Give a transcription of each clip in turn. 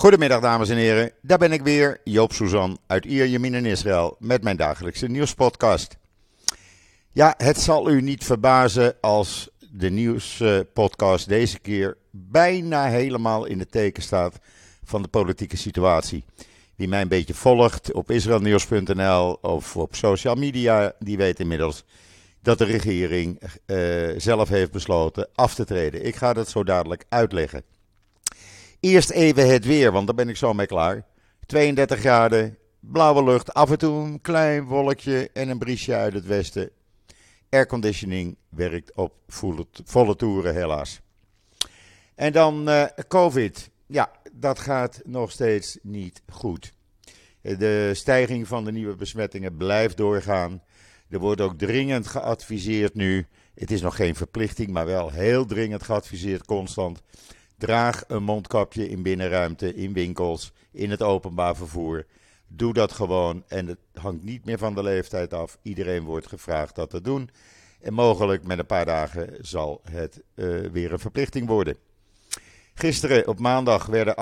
Goedemiddag dames en heren, daar ben ik weer, Joop Suzan uit Ierjemien in Israël met mijn dagelijkse nieuwspodcast. Ja, het zal u niet verbazen als de nieuwspodcast deze keer bijna helemaal in het teken staat van de politieke situatie. Wie mij een beetje volgt op israelnieuws.nl of op social media, die weet inmiddels dat de regering uh, zelf heeft besloten af te treden. Ik ga dat zo dadelijk uitleggen. Eerst even het weer, want daar ben ik zo mee klaar. 32 graden, blauwe lucht, af en toe een klein wolkje en een briesje uit het westen. Airconditioning werkt op volle, toeren, helaas. En dan uh, COVID. Ja, dat gaat nog steeds niet goed. De stijging van de nieuwe besmettingen blijft doorgaan. Er wordt ook dringend geadviseerd nu. Het is nog geen verplichting, maar wel heel dringend geadviseerd constant. Draag een mondkapje in binnenruimte, in winkels, in het openbaar vervoer. Doe dat gewoon en het hangt niet meer van de leeftijd af. Iedereen wordt gevraagd dat te doen. En mogelijk met een paar dagen zal het uh, weer een verplichting worden. Gisteren op maandag werden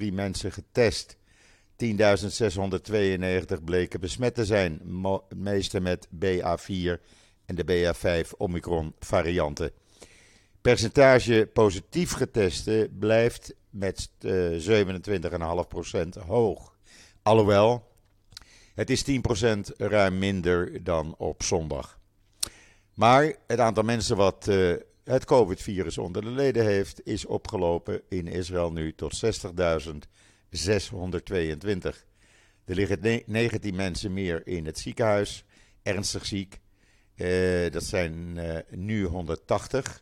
38.803 mensen getest. 10.692 bleken besmet te zijn, meeste met BA4 en de BA5 Omicron varianten. Percentage positief getesten blijft met uh, 27,5% hoog. Alhoewel, het is 10% ruim minder dan op zondag. Maar het aantal mensen wat uh, het COVID-virus onder de leden heeft, is opgelopen in Israël nu tot 60.622. Er liggen 19 mensen meer in het ziekenhuis, ernstig ziek. Uh, dat zijn nu 180.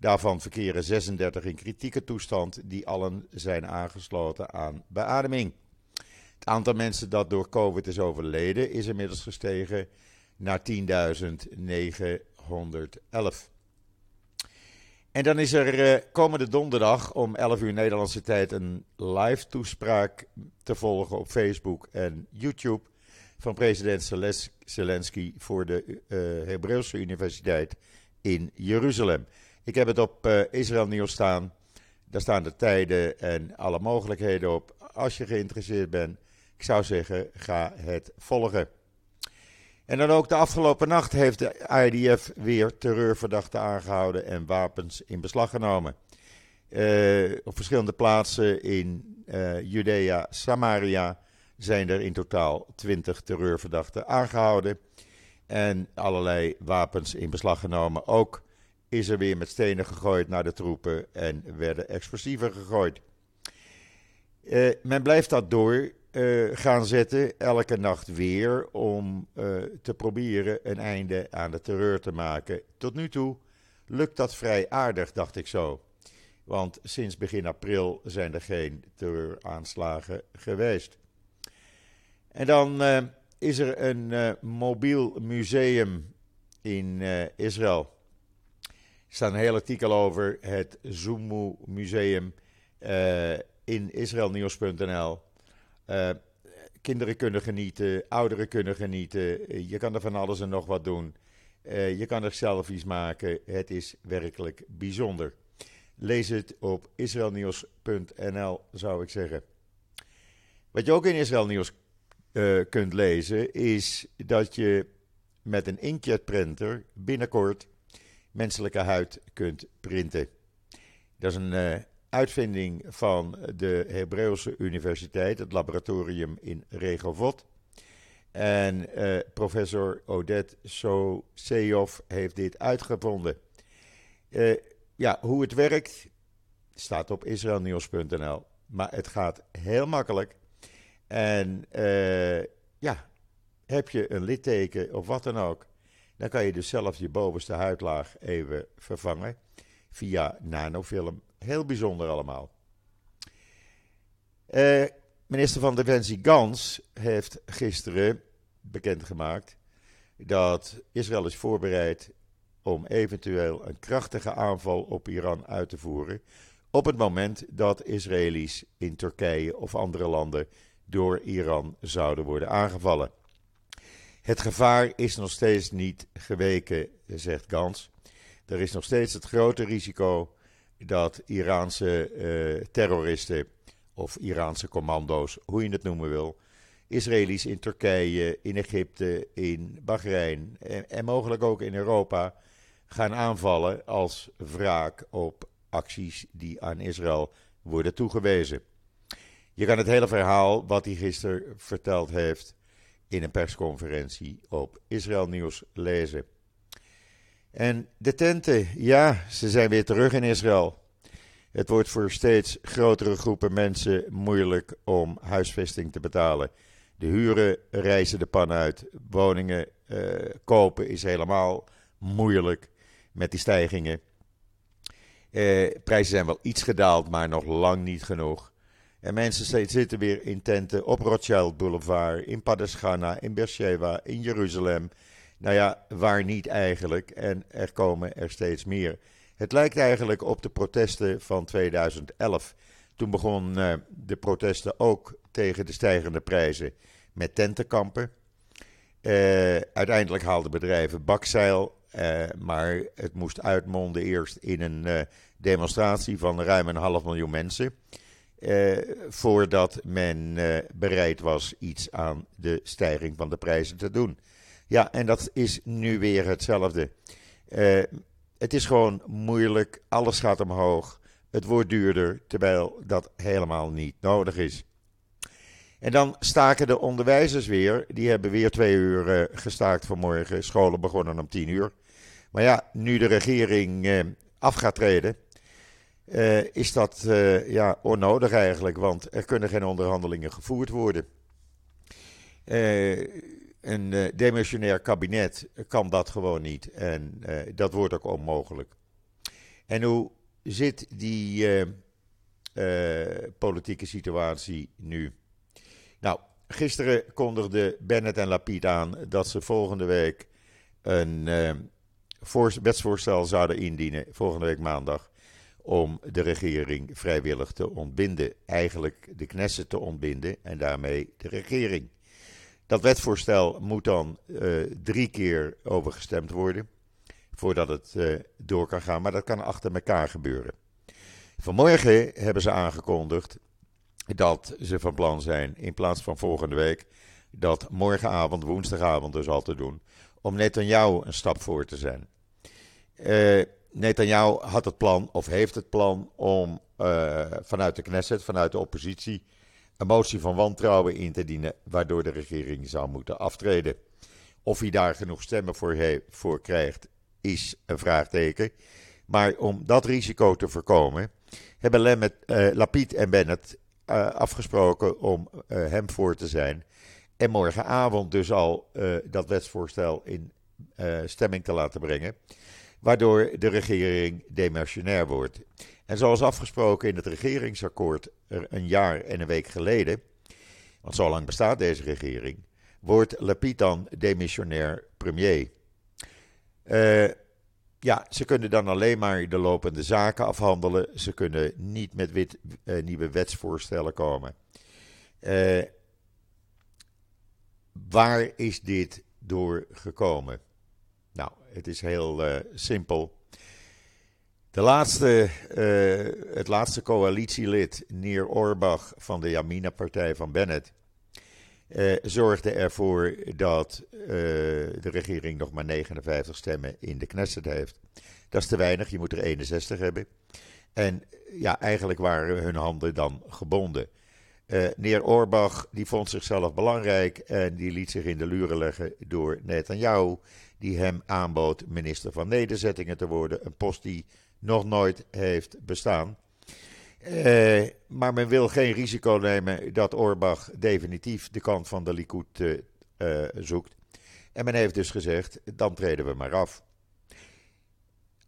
Daarvan verkeren 36 in kritieke toestand, die allen zijn aangesloten aan beademing. Het aantal mensen dat door COVID is overleden is inmiddels gestegen naar 10.911. En dan is er uh, komende donderdag om 11 uur Nederlandse tijd een live toespraak te volgen op Facebook en YouTube van president Zelensky voor de uh, Hebreeuwse Universiteit in Jeruzalem. Ik heb het op uh, Israël Nieuws staan. Daar staan de tijden en alle mogelijkheden op. Als je geïnteresseerd bent, ik zou zeggen, ga het volgen. En dan ook de afgelopen nacht heeft de IDF weer terreurverdachten aangehouden en wapens in beslag genomen. Uh, op verschillende plaatsen in uh, Judea, Samaria zijn er in totaal 20 terreurverdachten aangehouden en allerlei wapens in beslag genomen. Ook is er weer met stenen gegooid naar de troepen en werden explosieven gegooid. Uh, men blijft dat door uh, gaan zetten, elke nacht weer, om uh, te proberen een einde aan de terreur te maken. Tot nu toe lukt dat vrij aardig, dacht ik zo. Want sinds begin april zijn er geen terreuraanslagen geweest. En dan is er een mobiel museum in Israël. Er staat een heel artikel over het Zumu Museum in israelnieuws.nl. Uh, kinderen kunnen genieten, ouderen kunnen genieten. Je kan er van alles en nog wat doen. Uh, je kan er selfies maken. Het is werkelijk bijzonder. Lees het op israelnieuws.nl, zou ik zeggen. Wat je ook in Israël Nieuws kunt lezen, is dat je met een inkjetprinter binnenkort menselijke huid kunt printen. Dat is een uitvinding van de Hebreeuwse Universiteit, het laboratorium in Regovot. En uh, professor Odette Soseov heeft dit uitgevonden. Uh, ja, hoe het werkt staat op israelnieuws.nl. Maar het gaat heel makkelijk. En ja, heb je een litteken of wat dan ook, dan kan je dus zelf je bovenste huidlaag even vervangen via nanofilm Heel bijzonder allemaal. Uh, minister van Defensie Gans heeft gisteren bekendgemaakt dat Israël is voorbereid om eventueel een krachtige aanval op Iran uit te voeren op het moment dat Israëli's in Turkije of andere landen door Iran zouden worden aangevallen. Het gevaar is nog steeds niet geweken, zegt Gans. Er is nog steeds het grote risico dat Iraanse uh, terroristen of Iraanse commando's, hoe je het noemen wil, Israëli's in Turkije, in Egypte, in Bahrein en, en mogelijk ook in Europa gaan aanvallen als wraak op acties die aan Israël worden toegewezen. Je kan het hele verhaal wat hij gisteren verteld heeft in een persconferentie op Israël Nieuws lezen. En de tenten, ja, ze zijn weer terug in Israël. Het wordt voor steeds grotere groepen mensen moeilijk om huisvesting te betalen. De huren reizen de pan uit. Woningen uh, kopen is helemaal moeilijk met die stijgingen. Uh, prijzen zijn wel iets gedaald, maar nog lang niet genoeg. En mensen zitten weer in tenten op Rothschild Boulevard, in Padesgana, in Beersheba, in Jeruzalem. Nou ja, waar niet eigenlijk. En er komen er steeds meer. Het lijkt eigenlijk op de protesten van 2011. Toen begonnen uh, de protesten ook tegen de stijgende prijzen met tentenkampen. Uh, uiteindelijk haalden bedrijven bakzeil, uh, maar het moest uitmonden eerst in een demonstratie van ruim een half miljoen mensen. Voordat men bereid was iets aan de stijging van de prijzen te doen. Ja, en dat is nu weer hetzelfde. het is gewoon moeilijk, alles gaat omhoog, het wordt duurder, terwijl dat helemaal niet nodig is. En dan staken de onderwijzers weer. Die hebben weer twee uur gestaakt vanmorgen. Scholen begonnen om tien uur. Maar ja, nu de regering af gaat treden, uh, is dat ja, onnodig eigenlijk. Want er kunnen geen onderhandelingen gevoerd worden. een demissionair kabinet kan dat gewoon niet. En dat wordt ook onmogelijk. En hoe zit die politieke situatie nu? Nou, gisteren kondigden Bennett en Lapid aan dat ze volgende week een wetsvoorstel zouden indienen, volgende week maandag, om de regering vrijwillig te ontbinden. Eigenlijk de Knesset te ontbinden en daarmee de regering. Dat wetsvoorstel moet dan uh, drie keer overgestemd worden voordat het uh, door kan gaan, maar dat kan achter elkaar gebeuren. Vanmorgen hebben ze aangekondigd dat ze van plan zijn, in plaats van volgende week, dat morgenavond, woensdagavond dus al te doen, om Netanyahu een stap voor te zijn. Uh, Netanyahu had het plan, of heeft het plan, om uh, vanuit de Knesset, vanuit de oppositie, een motie van wantrouwen in te dienen, waardoor de regering zou moeten aftreden. Of hij daar genoeg stemmen voor, voor krijgt, is een vraagteken. Maar om dat risico te voorkomen, hebben Lemmet, uh, Lapid en Bennett uh, afgesproken om hem voor te zijn. En morgenavond dus al dat wetsvoorstel in stemming te laten brengen. Waardoor de regering demissionair wordt. En zoals afgesproken in het regeringsakkoord een jaar en een week geleden. Want zo lang bestaat deze regering. Wordt Lapid demissionair premier. Ja, ze kunnen dan alleen maar de lopende zaken afhandelen. Ze kunnen niet met wit, uh, nieuwe wetsvoorstellen komen. Uh, waar is dit door gekomen? Het is heel uh, simpel. De laatste, het laatste coalitielid, Neer Orbach van de Yamina-partij van Bennett, uh, zorgde ervoor dat de regering nog maar 59 stemmen in de Knesset heeft. Dat is te weinig, je moet er 61 hebben. En ja, eigenlijk waren hun handen dan gebonden. Uh, Neer Orbach die vond zichzelf belangrijk en die liet zich in de luren leggen door Netanyahu, die hem aanbood minister van Nederzettingen te worden, een post die nog nooit heeft bestaan. Uh, maar men wil geen risico nemen dat Orbach definitief de kant van de Likud uh, uh, zoekt. En men heeft dus gezegd, dan treden we maar af.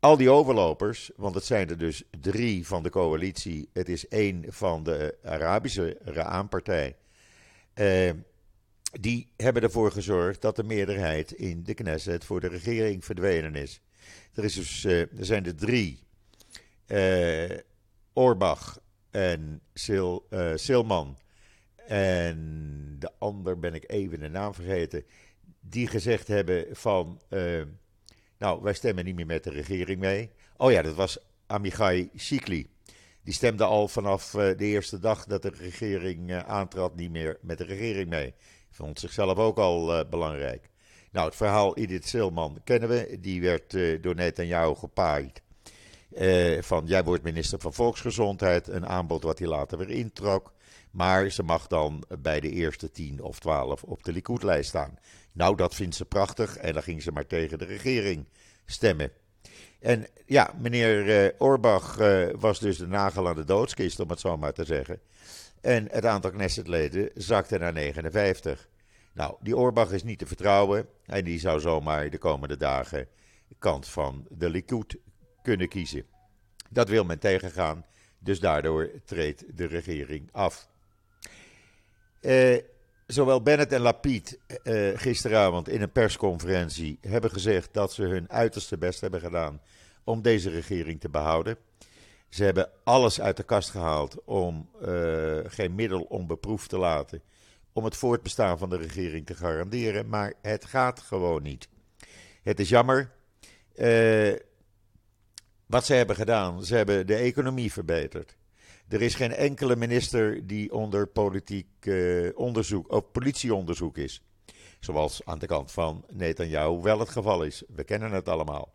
Al die overlopers, want het zijn er dus drie van de coalitie. Het is één van de Arabische Ra'an-partij. Die hebben ervoor gezorgd dat de meerderheid in de Knesset voor de regering verdwenen is. Er, is dus, er zijn er drie. Orbach en Sil, uh, Silman en de ander ben ik even de naam vergeten, die gezegd hebben van, uh, nou wij stemmen niet meer met de regering mee. Oh ja, dat was Amichai Shikli. Die stemde al vanaf de eerste dag dat de regering aantrad niet meer met de regering mee. Vond zichzelf ook al belangrijk. Nou, het verhaal Edith Silman kennen we. Die werd door Netanyahu gepaaid. van jij wordt minister van Volksgezondheid. Een aanbod wat hij later weer introk. Maar ze mag dan bij de eerste tien of twaalf op de Likud-lijst staan. Nou, dat vindt ze prachtig en dan ging ze maar tegen de regering stemmen. En ja, meneer uh, Orbach uh, was dus de nagel aan de doodskist, om het zo maar te zeggen. En het aantal Knessetleden zakte naar 59. Nou, die Orbach is niet te vertrouwen en die zou zomaar de komende dagen kant van de Likud kunnen kiezen. Dat wil men tegengaan, dus daardoor treedt de regering af. Eh, zowel Bennett en Lapid eh, gisteravond in een persconferentie hebben gezegd dat ze hun uiterste best hebben gedaan om deze regering te behouden. Ze hebben alles uit de kast gehaald om uh, geen middel onbeproefd te laten. Om het voortbestaan van de regering te garanderen. Maar het gaat gewoon niet. Het is jammer. Uh, wat ze hebben gedaan. Ze hebben de economie verbeterd. Er is geen enkele minister die onder politiek uh, onderzoek of politieonderzoek is. Zoals aan de kant van Netanyahu wel het geval is. We kennen het allemaal.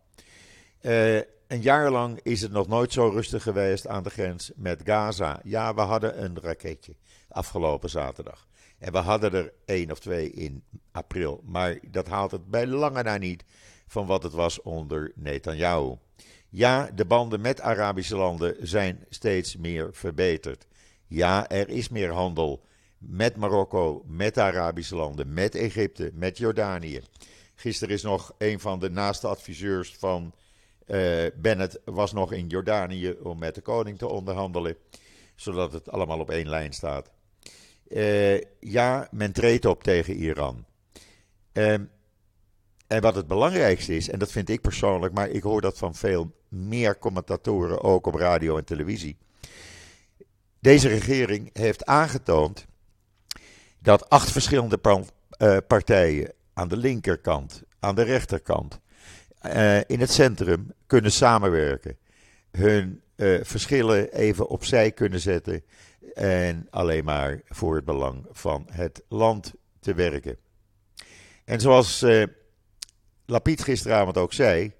Een jaar lang is het nog nooit zo rustig geweest aan de grens met Gaza. Ja, we hadden een raketje afgelopen zaterdag. En we hadden er één of twee in april. Maar dat haalt het bij lange na niet van wat het was onder Netanyahu. Ja, de banden met Arabische landen zijn steeds meer verbeterd. Ja, er is meer handel met Marokko, met Arabische landen, met Egypte, met Jordanië. Gisteren is nog een van de naaste adviseurs van uh, Bennett was nog in Jordanië om met de koning te onderhandelen, zodat het allemaal op één lijn staat. Uh, ja, men treedt op tegen Iran. Uh, en wat het belangrijkste is, en dat vind ik persoonlijk, maar ik hoor dat van veel meer commentatoren ook op radio en televisie. Deze regering heeft aangetoond dat acht verschillende eh, partijen aan de linkerkant, aan de rechterkant, uh, in het centrum kunnen samenwerken. Hun uh, verschillen even opzij kunnen zetten en alleen maar voor het belang van het land te werken. En zoals Lapid gisteravond ook zei.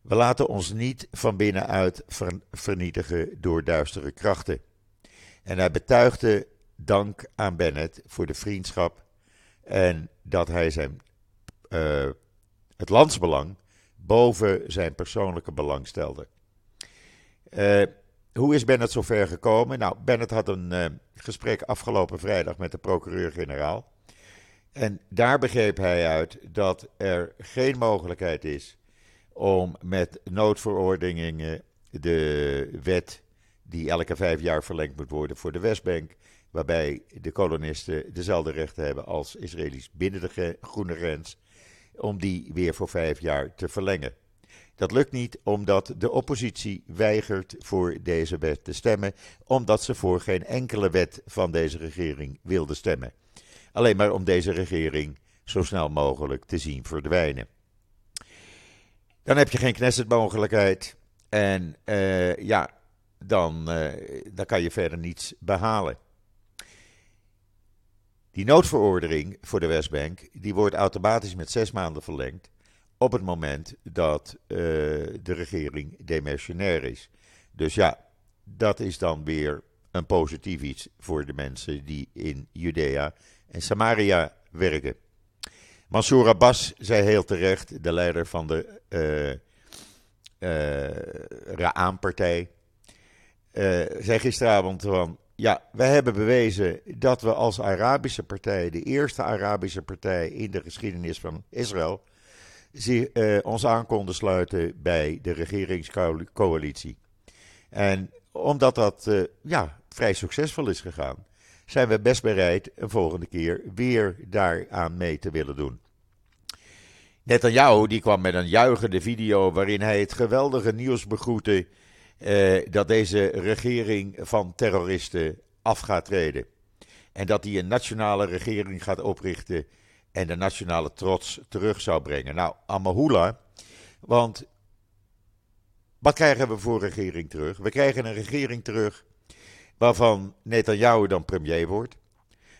We laten ons niet van binnenuit vernietigen door duistere krachten. En hij betuigde dank aan Bennett voor de vriendschap en dat hij zijn, uh, het landsbelang boven zijn persoonlijke belang stelde. Uh, hoe is Bennett zover gekomen? Nou, Bennett had een uh, gesprek afgelopen vrijdag met de procureur-generaal. En daar begreep hij uit dat er geen mogelijkheid is om met noodverordeningen de wet die elke vijf jaar verlengd moet worden voor de Westbank, waarbij de kolonisten dezelfde rechten hebben als Israëli's binnen de groene grens, om die weer voor vijf jaar te verlengen. Dat lukt niet omdat de oppositie weigert voor deze wet te stemmen, omdat ze voor geen enkele wet van deze regering wilde stemmen. Alleen maar om deze regering zo snel mogelijk te zien verdwijnen. Dan heb je geen Knesset-mogelijkheid. En uh, ja, dan, uh, dan kan je verder niets behalen. Die noodverordening voor de Westbank die wordt automatisch met zes maanden verlengd. Op het moment dat uh, de regering demissionair is. Dus ja, dat is dan weer een positief iets voor de mensen die in Judea en Samaria werken. Mansour Abbas zei heel terecht, de leider van de uh, uh, Ra'an-partij, uh, zei gisteravond van, ja, wij hebben bewezen dat we als Arabische partij, de eerste Arabische partij in de geschiedenis van Israël, ons aan konden sluiten bij de regeringscoalitie. En omdat dat ja, vrij succesvol is gegaan, zijn we best bereid een volgende keer weer daaraan mee te willen doen. Netanyahu die kwam met een juichende video waarin hij het geweldige nieuws begroette eh, dat deze regering van terroristen af gaat treden. En dat hij een nationale regering gaat oprichten en de nationale trots terug zou brengen. Nou, Amahula, want Wat krijgen we voor regering terug? We krijgen een regering terug waarvan Netanyahu dan premier wordt.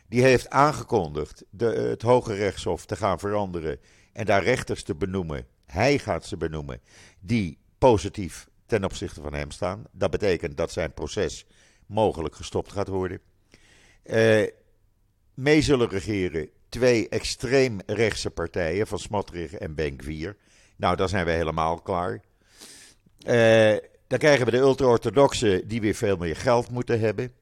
Die heeft aangekondigd de, het Hoge Rechtshof te gaan veranderen en daar rechters te benoemen. Hij gaat ze benoemen die positief ten opzichte van hem staan. Dat betekent dat zijn proces mogelijk gestopt gaat worden. Uh, mee zullen regeren twee extreem rechtse partijen van Smotrich en Benkvier. Nou, dan zijn we helemaal klaar. Uh, dan krijgen we de ultra-orthodoxen die weer veel meer geld moeten hebben.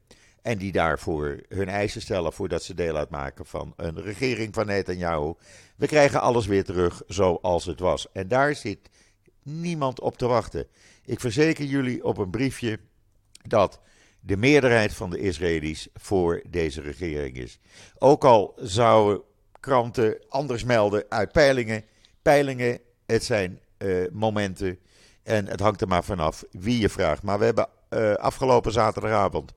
En die daarvoor hun eisen stellen voordat ze deel uitmaken van een regering van Netanyahu. We krijgen alles weer terug zoals het was. En daar zit niemand op te wachten. Ik verzeker jullie op een briefje dat de meerderheid van de Israëli's voor deze regering is. Ook al zouden kranten anders melden uit peilingen. Peilingen, het zijn uh, momenten en het hangt er maar vanaf wie je vraagt. Maar we hebben uh, afgelopen zaterdagavond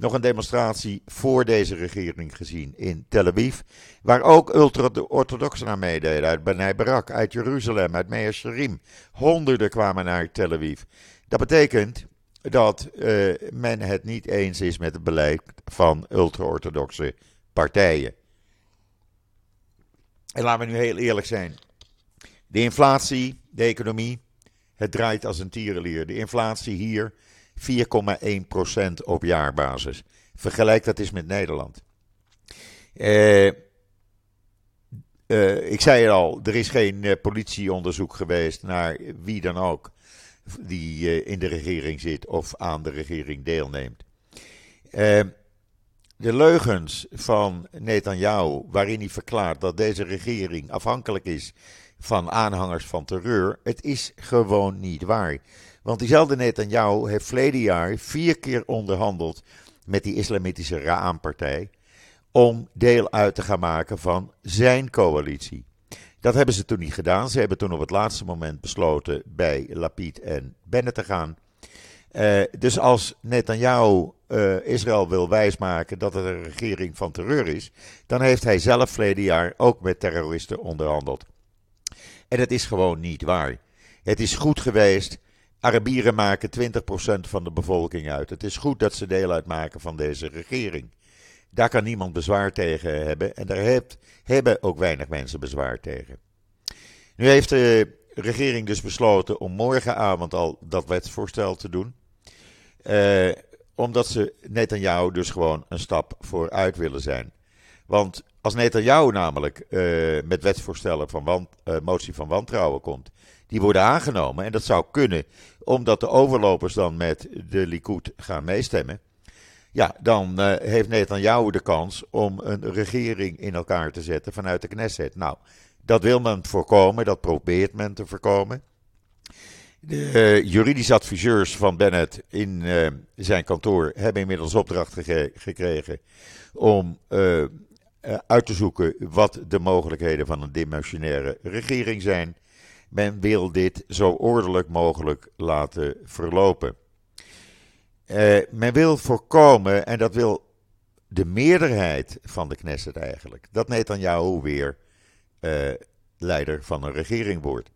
nog een demonstratie voor deze regering gezien in Tel Aviv. Waar ook ultra-orthodoxen naar meededen. Uit Benai Barak, uit Jeruzalem, uit Meir Sharim. Honderden kwamen naar Tel Aviv. Dat betekent dat uh, men het niet eens is met het beleid van ultra-orthodoxe partijen. En laten we nu heel eerlijk zijn. De inflatie, de economie, het draait als een tierenlier. De inflatie hier 4,1% op jaarbasis. Vergelijk dat eens met Nederland. Uh, uh, ik zei het al, er is geen uh, politieonderzoek geweest naar wie dan ook die in de regering zit of aan de regering deelneemt. de leugens van Netanyahu, waarin hij verklaart dat deze regering afhankelijk is van aanhangers van terreur. Het is gewoon niet waar. Want diezelfde Netanyahu heeft verleden jaar vier keer onderhandeld met die islamitische Ra'am-partij om deel uit te gaan maken van zijn coalitie. Dat hebben ze toen niet gedaan. Ze hebben toen op het laatste moment besloten bij Lapid en Bennett te gaan. Uh, dus als Netanyahu uh, Israël wil wijsmaken dat het een regering van terreur is, dan heeft hij zelf verleden jaar ook met terroristen onderhandeld. En dat is gewoon niet waar. Het is goed geweest. Arabieren maken 20% van de bevolking uit. Het is goed dat ze deel uitmaken van deze regering. Daar kan niemand bezwaar tegen hebben. En daar hebben ook weinig mensen bezwaar tegen. Nu heeft de regering dus besloten om morgenavond al dat wetsvoorstel te doen. Eh, omdat ze Netanyahu dus gewoon een stap vooruit willen zijn. Want als Netanyahu namelijk uh, met wetsvoorstellen van uh, motie van wantrouwen komt, die worden aangenomen. En dat zou kunnen omdat de overlopers dan met de Likud gaan meestemmen. Ja, dan uh, heeft Netanyahu de kans om een regering in elkaar te zetten vanuit de Knesset. Nou, dat wil men voorkomen, dat probeert men te voorkomen. De juridische adviseurs van Bennett in zijn kantoor hebben inmiddels opdracht gekregen om uh, uit te zoeken wat de mogelijkheden van een dimensionaire regering zijn. Men wil dit zo ordelijk mogelijk laten verlopen. Uh, men wil voorkomen, en dat wil de meerderheid van de Knesset eigenlijk, dat Netanyahu weer uh, leider van een regering wordt.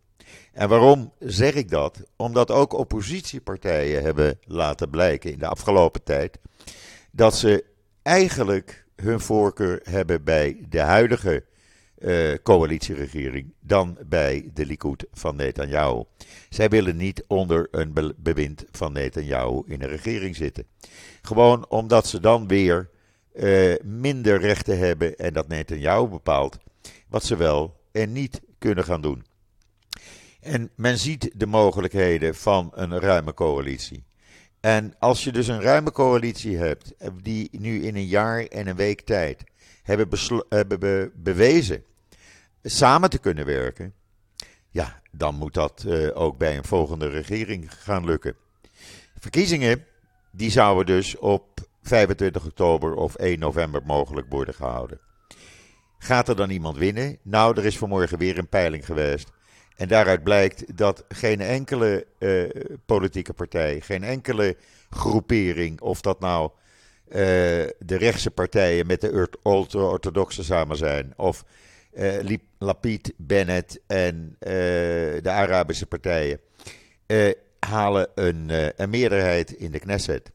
En waarom zeg ik dat? Omdat ook oppositiepartijen hebben laten blijken in de afgelopen tijd dat ze eigenlijk hun voorkeur hebben bij de huidige uh, coalitieregering dan bij de Likud van Netanyahu. Zij willen niet onder een bewind van Netanyahu in een regering zitten. Gewoon omdat ze dan weer uh, minder rechten hebben en dat Netanyahu bepaalt wat ze wel en niet kunnen gaan doen. En men ziet de mogelijkheden van een ruime coalitie. En als je dus een ruime coalitie hebt, eh, die nu in een jaar en een week tijd hebben, hebben be bewezen samen te kunnen werken, ja, dan moet dat uh, ook bij een volgende regering gaan lukken. Verkiezingen, die zouden dus op 25 oktober of 1 november mogelijk worden gehouden. Gaat er dan iemand winnen? Nou, er is vanmorgen weer een peiling geweest. En daaruit blijkt dat geen enkele uh, politieke partij, geen enkele groepering, of dat nou uh, de rechtse partijen met de ultra-orthodoxe samen zijn, of uh, Lapid, Bennett en de Arabische partijen, halen een, een meerderheid in de Knesset.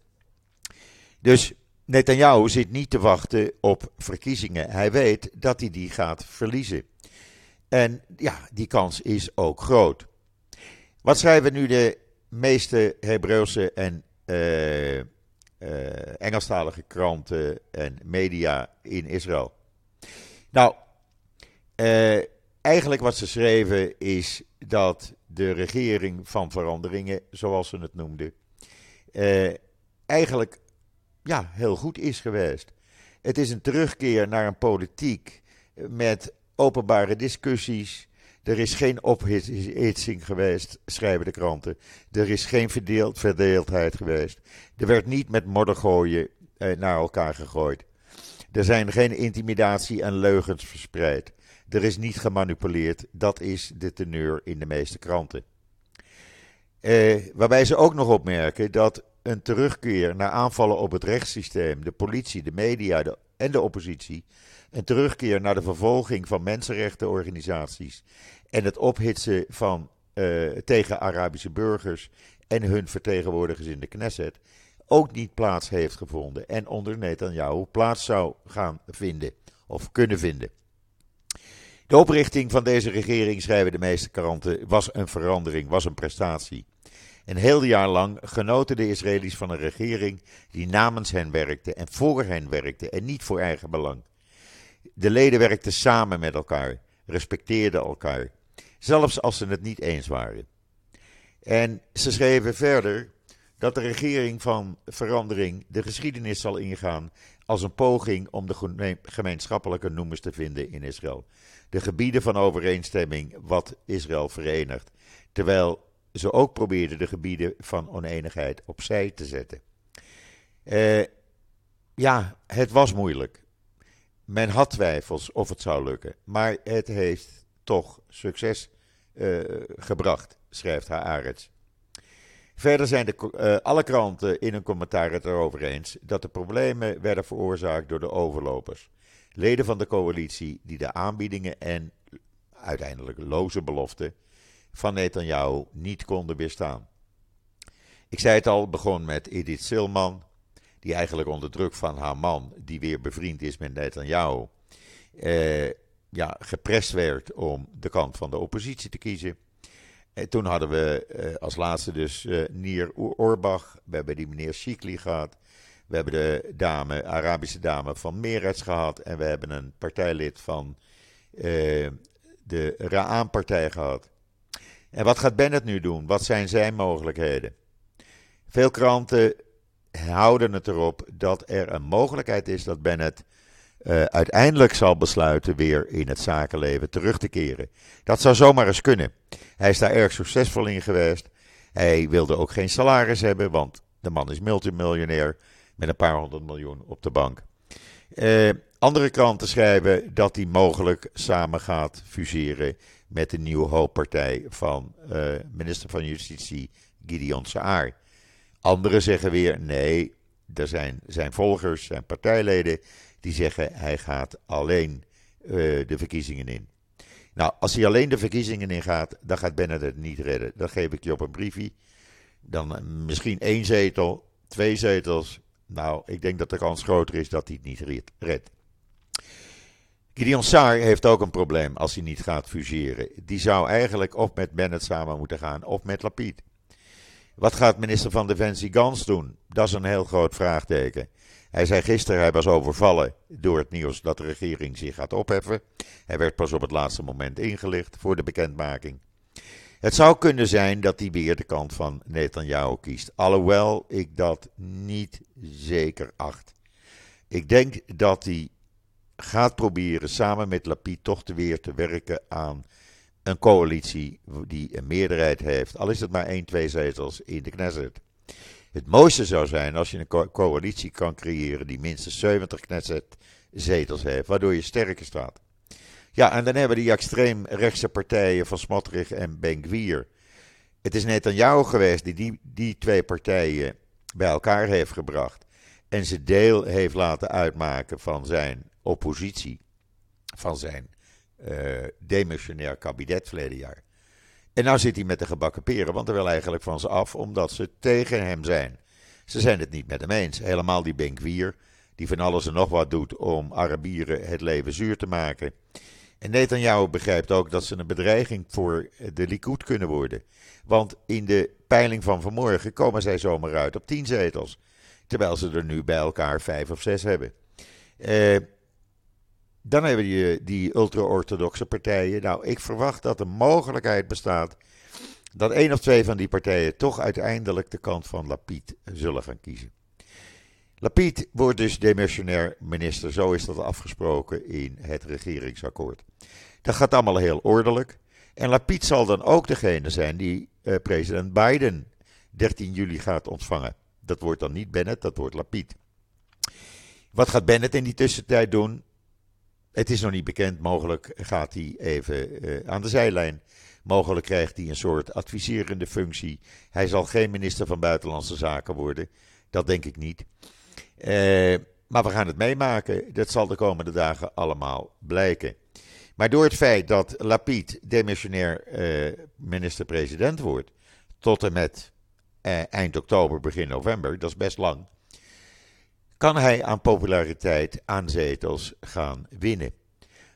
Dus Netanyahu zit niet te wachten op verkiezingen. Hij weet dat hij die gaat verliezen. En ja, die kans is ook groot. Wat schrijven nu de meeste Hebreeuwse en Engelstalige kranten en media in Israël? Nou, uh, eigenlijk wat ze schreven is dat de regering van veranderingen, zoals ze het noemden, eigenlijk ja, heel goed is geweest. Het is een terugkeer naar een politiek met openbare discussies. Er is geen ophitsing geweest, schrijven de kranten. Er is geen verdeeld, verdeeldheid geweest. Er werd niet met moddergooien eh, naar elkaar gegooid. Er zijn geen intimidatie en leugens verspreid. Er is niet gemanipuleerd. Dat is de teneur in de meeste kranten. Eh, waarbij ze ook nog opmerken dat een terugkeer naar aanvallen op het rechtssysteem, de politie, de media en de oppositie, een terugkeer naar de vervolging van mensenrechtenorganisaties en het ophitsen van, uh, tegen Arabische burgers en hun vertegenwoordigers in de Knesset ook niet plaats heeft gevonden en onder Netanyahu plaats zou gaan vinden of kunnen vinden. De oprichting van deze regering, schrijven de meeste kranten, was een verandering, was een prestatie. Een heel jaar lang genoten de Israëli's van een regering die namens hen werkte en voor hen werkte en niet voor eigen belang. De leden werkten samen met elkaar, respecteerden elkaar, zelfs als ze het niet eens waren. En ze schreven verder dat de regering van verandering de geschiedenis zal ingaan als een poging om de gemeenschappelijke noemers te vinden in Israël. De gebieden van overeenstemming wat Israël verenigt. Terwijl ze ook probeerden de gebieden van oneenigheid opzij te zetten. Uh, ja, het was moeilijk. Men had twijfels of het zou lukken, maar het heeft toch succes uh, gebracht, schrijft Haaretz. Verder zijn de, uh, alle kranten in hun commentaar het erover eens dat de problemen werden veroorzaakt door de overlopers. Leden van de coalitie die de aanbiedingen en uiteindelijk loze beloften van Netanyahu niet konden weerstaan. Ik zei het al, begon met Edith Silman, die eigenlijk onder druk van haar man, die weer bevriend is met Netanyahu, eh, ja, geprest werd om de kant van de oppositie te kiezen. En toen hadden we eh, als laatste dus eh, Nier Orbach, we hebben die meneer Shikli gehad, we hebben de dame, Arabische dame van Meretz gehad en we hebben een partijlid van eh, de Ra'an-partij gehad. En wat gaat Bennett nu doen? Wat zijn zijn mogelijkheden? Veel kranten houden het erop dat er een mogelijkheid is dat Bennett uh, uiteindelijk zal besluiten weer in het zakenleven terug te keren. Dat zou zomaar eens kunnen. Hij is daar erg succesvol in geweest. Hij wilde ook geen salaris hebben, want de man is multimiljonair met een paar honderd miljoen op de bank. Uh, andere kranten schrijven dat hij mogelijk samen gaat fuseren met de nieuwe hooppartij van uh, minister van Justitie Gideon Saar. Anderen zeggen weer nee, er zijn zijn volgers, zijn partijleden, die zeggen hij gaat alleen uh, de verkiezingen in. Nou, als hij alleen de verkiezingen ingaat, dan gaat Bennett het niet redden. Dan geef ik je op een briefje. Dan uh, misschien één zetel, twee zetels. Nou, ik denk dat de kans groter is dat hij het niet redt. Gideon Saar heeft ook een probleem als hij niet gaat fuseren. Die zou eigenlijk of met Bennett samen moeten gaan of met Lapid. Wat gaat minister van Defensie Gans doen? Dat is een heel groot vraagteken. Hij zei gisteren, hij was overvallen door het nieuws dat de regering zich gaat opheffen. Hij werd pas op het laatste moment ingelicht voor de bekendmaking. Het zou kunnen zijn dat hij weer de kant van Netanyahu kiest. Alhoewel ik dat niet zeker acht. Ik denk dat hij gaat proberen samen met Lapid toch weer te werken aan een coalitie die een meerderheid heeft, al is het maar 1, 2 zetels in de Knesset. Het mooiste zou zijn als je een coalitie kan creëren die minstens 70 Knesset-zetels heeft, waardoor je sterker staat. Ja, en dan hebben die extreemrechtse partijen van Smotrich en Ben-Gvir. Het is net aan jou geweest die, die die twee partijen bij elkaar heeft gebracht en ze deel heeft laten uitmaken van zijn oppositie van zijn uh, demissionair kabinet verleden jaar. En nou zit hij met de gebakken peren, want hij wil eigenlijk van ze af, omdat ze tegen hem zijn. Ze zijn het niet met hem eens. Helemaal die Benkwier, die van alles en nog wat doet om Arabieren het leven zuur te maken. En Netanyahu begrijpt ook dat ze een bedreiging voor de Likud kunnen worden. Want in de peiling van vanmorgen komen zij zomaar uit op tien zetels. Terwijl ze er nu bij elkaar vijf of zes hebben. Eh, dan hebben die, die ultra-orthodoxe partijen. Nou, ik verwacht dat de mogelijkheid bestaat dat één of twee van die partijen toch uiteindelijk de kant van Lapid zullen gaan kiezen. Lapid wordt dus demissionair minister, zo is dat afgesproken in het regeringsakkoord. Dat gaat allemaal heel ordelijk. En Lapid zal dan ook degene zijn die eh, president Biden 13 juli gaat ontvangen. Dat wordt dan niet Bennett, dat wordt Lapid. Wat gaat Bennett in die tussentijd doen? Het is nog niet bekend. Mogelijk gaat hij even uh, aan de zijlijn. Mogelijk krijgt hij een soort adviserende functie. Hij zal geen minister van Buitenlandse Zaken worden. Dat denk ik niet. Uh, maar we gaan het meemaken. Dat zal de komende dagen allemaal blijken. Maar door het feit dat Lapid demissionair uh, minister-president wordt. tot en met eind oktober, begin november, dat is best lang kan hij aan populariteit, aan zetels gaan winnen.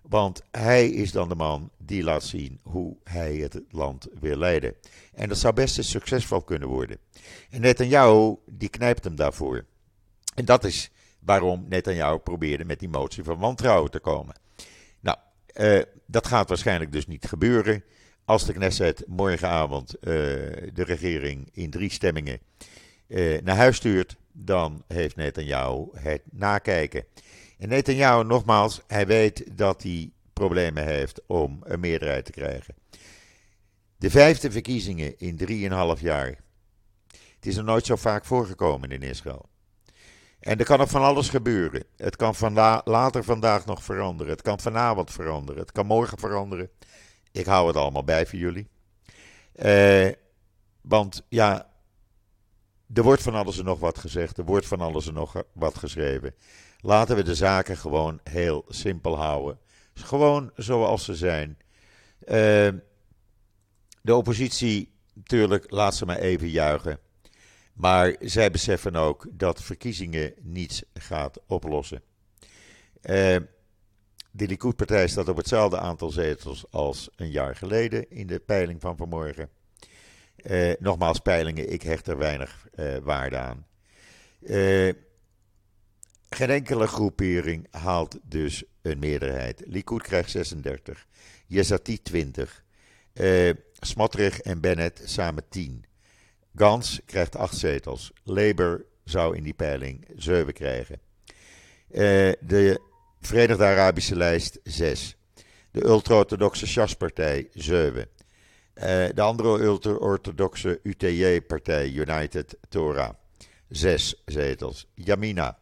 Want hij is dan de man die laat zien hoe hij het land wil leiden. En dat zou best eens succesvol kunnen worden. En Netanyahu, die knijpt hem daarvoor. En dat is waarom Netanyahu probeerde met die motie van wantrouwen te komen. Nou, uh, dat gaat waarschijnlijk dus niet gebeuren. Als de Knesset morgenavond uh, de regering in drie stemmingen uh, naar huis stuurt, dan heeft Netanyahu het nakijken. En Netanyahu, nogmaals, hij weet dat hij problemen heeft om een meerderheid te krijgen. De vijfde verkiezingen in drieënhalf jaar. Het is er nooit zo vaak voorgekomen in Israël. En er kan nog van alles gebeuren. Het kan later vandaag nog veranderen. Het kan vanavond veranderen. Het kan morgen veranderen. Ik hou het allemaal bij voor jullie. Uh, want ja, er wordt van alles en nog wat gezegd, er wordt van alles en nog wat geschreven. Laten we de zaken gewoon heel simpel houden. Gewoon zoals ze zijn. Uh, de oppositie, natuurlijk, laat ze maar even juichen. Maar zij beseffen ook dat verkiezingen niets gaat oplossen. Uh, de Likud-partij staat op hetzelfde aantal zetels als een jaar geleden in de peiling van vanmorgen. Uh, nogmaals, peilingen, ik hecht er weinig uh, waarde aan. Uh, geen enkele groepering haalt dus een meerderheid. Likud krijgt 36, Yezati 20, Smotrich en Bennett samen 10. Gans krijgt 8 zetels. Labour zou in die peiling 7 krijgen. de Verenigde Arabische lijst 6. De ultra-orthodoxe Shas-partij 7. Uh, de andere ultra-orthodoxe UTJ-partij, United Torah, zes zetels. Yamina,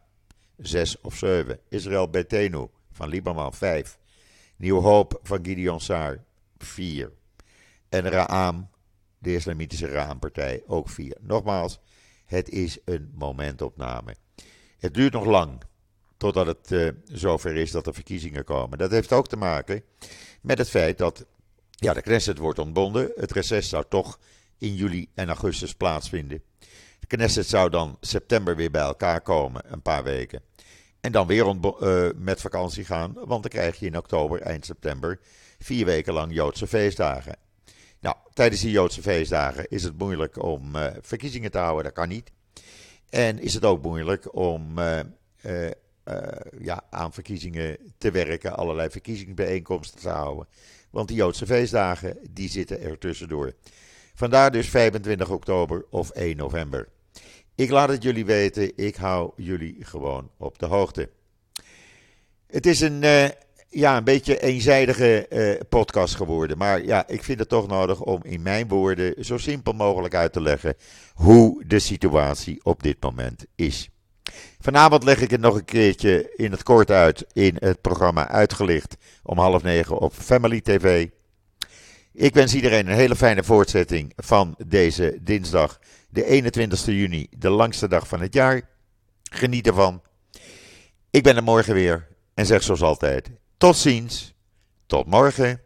zes of zeven. Israël Betenu van Libanon, vijf. Nieuw Hoop van Gideon Saar, vier. En Ra'am, de islamitische Ra'am-partij, ook vier. Nogmaals, het is een momentopname. Het duurt nog lang totdat het uh, zover is dat er verkiezingen komen. Dat heeft ook te maken met het feit dat ja, de Knesset wordt ontbonden. Het reces zou toch in juli en augustus plaatsvinden. De Knesset zou dan september weer bij elkaar komen, een paar weken. En dan weer uh, met vakantie gaan, want dan krijg je in oktober, eind september, vier weken lang Joodse feestdagen. Nou, tijdens die Joodse feestdagen is het moeilijk om uh, verkiezingen te houden, dat kan niet. En is het ook moeilijk om uh, ja, aan verkiezingen te werken, allerlei verkiezingsbijeenkomsten te houden. Want die Joodse feestdagen, die zitten er tussendoor. Vandaar dus 25 oktober of 1 november. Ik laat het jullie weten, ik hou jullie gewoon op de hoogte. Het is een, uh, ja, een beetje eenzijdige uh, podcast geworden. Maar ja, ik vind het toch nodig om in mijn woorden zo simpel mogelijk uit te leggen hoe de situatie op dit moment is. Vanavond leg ik het nog een keertje in het kort uit in het programma Uitgelicht om half negen op Family TV. Ik wens iedereen een hele fijne voortzetting van deze dinsdag, de 21 juni, de langste dag van het jaar. Geniet ervan. Ik ben er morgen weer en zeg zoals altijd: tot ziens, tot morgen.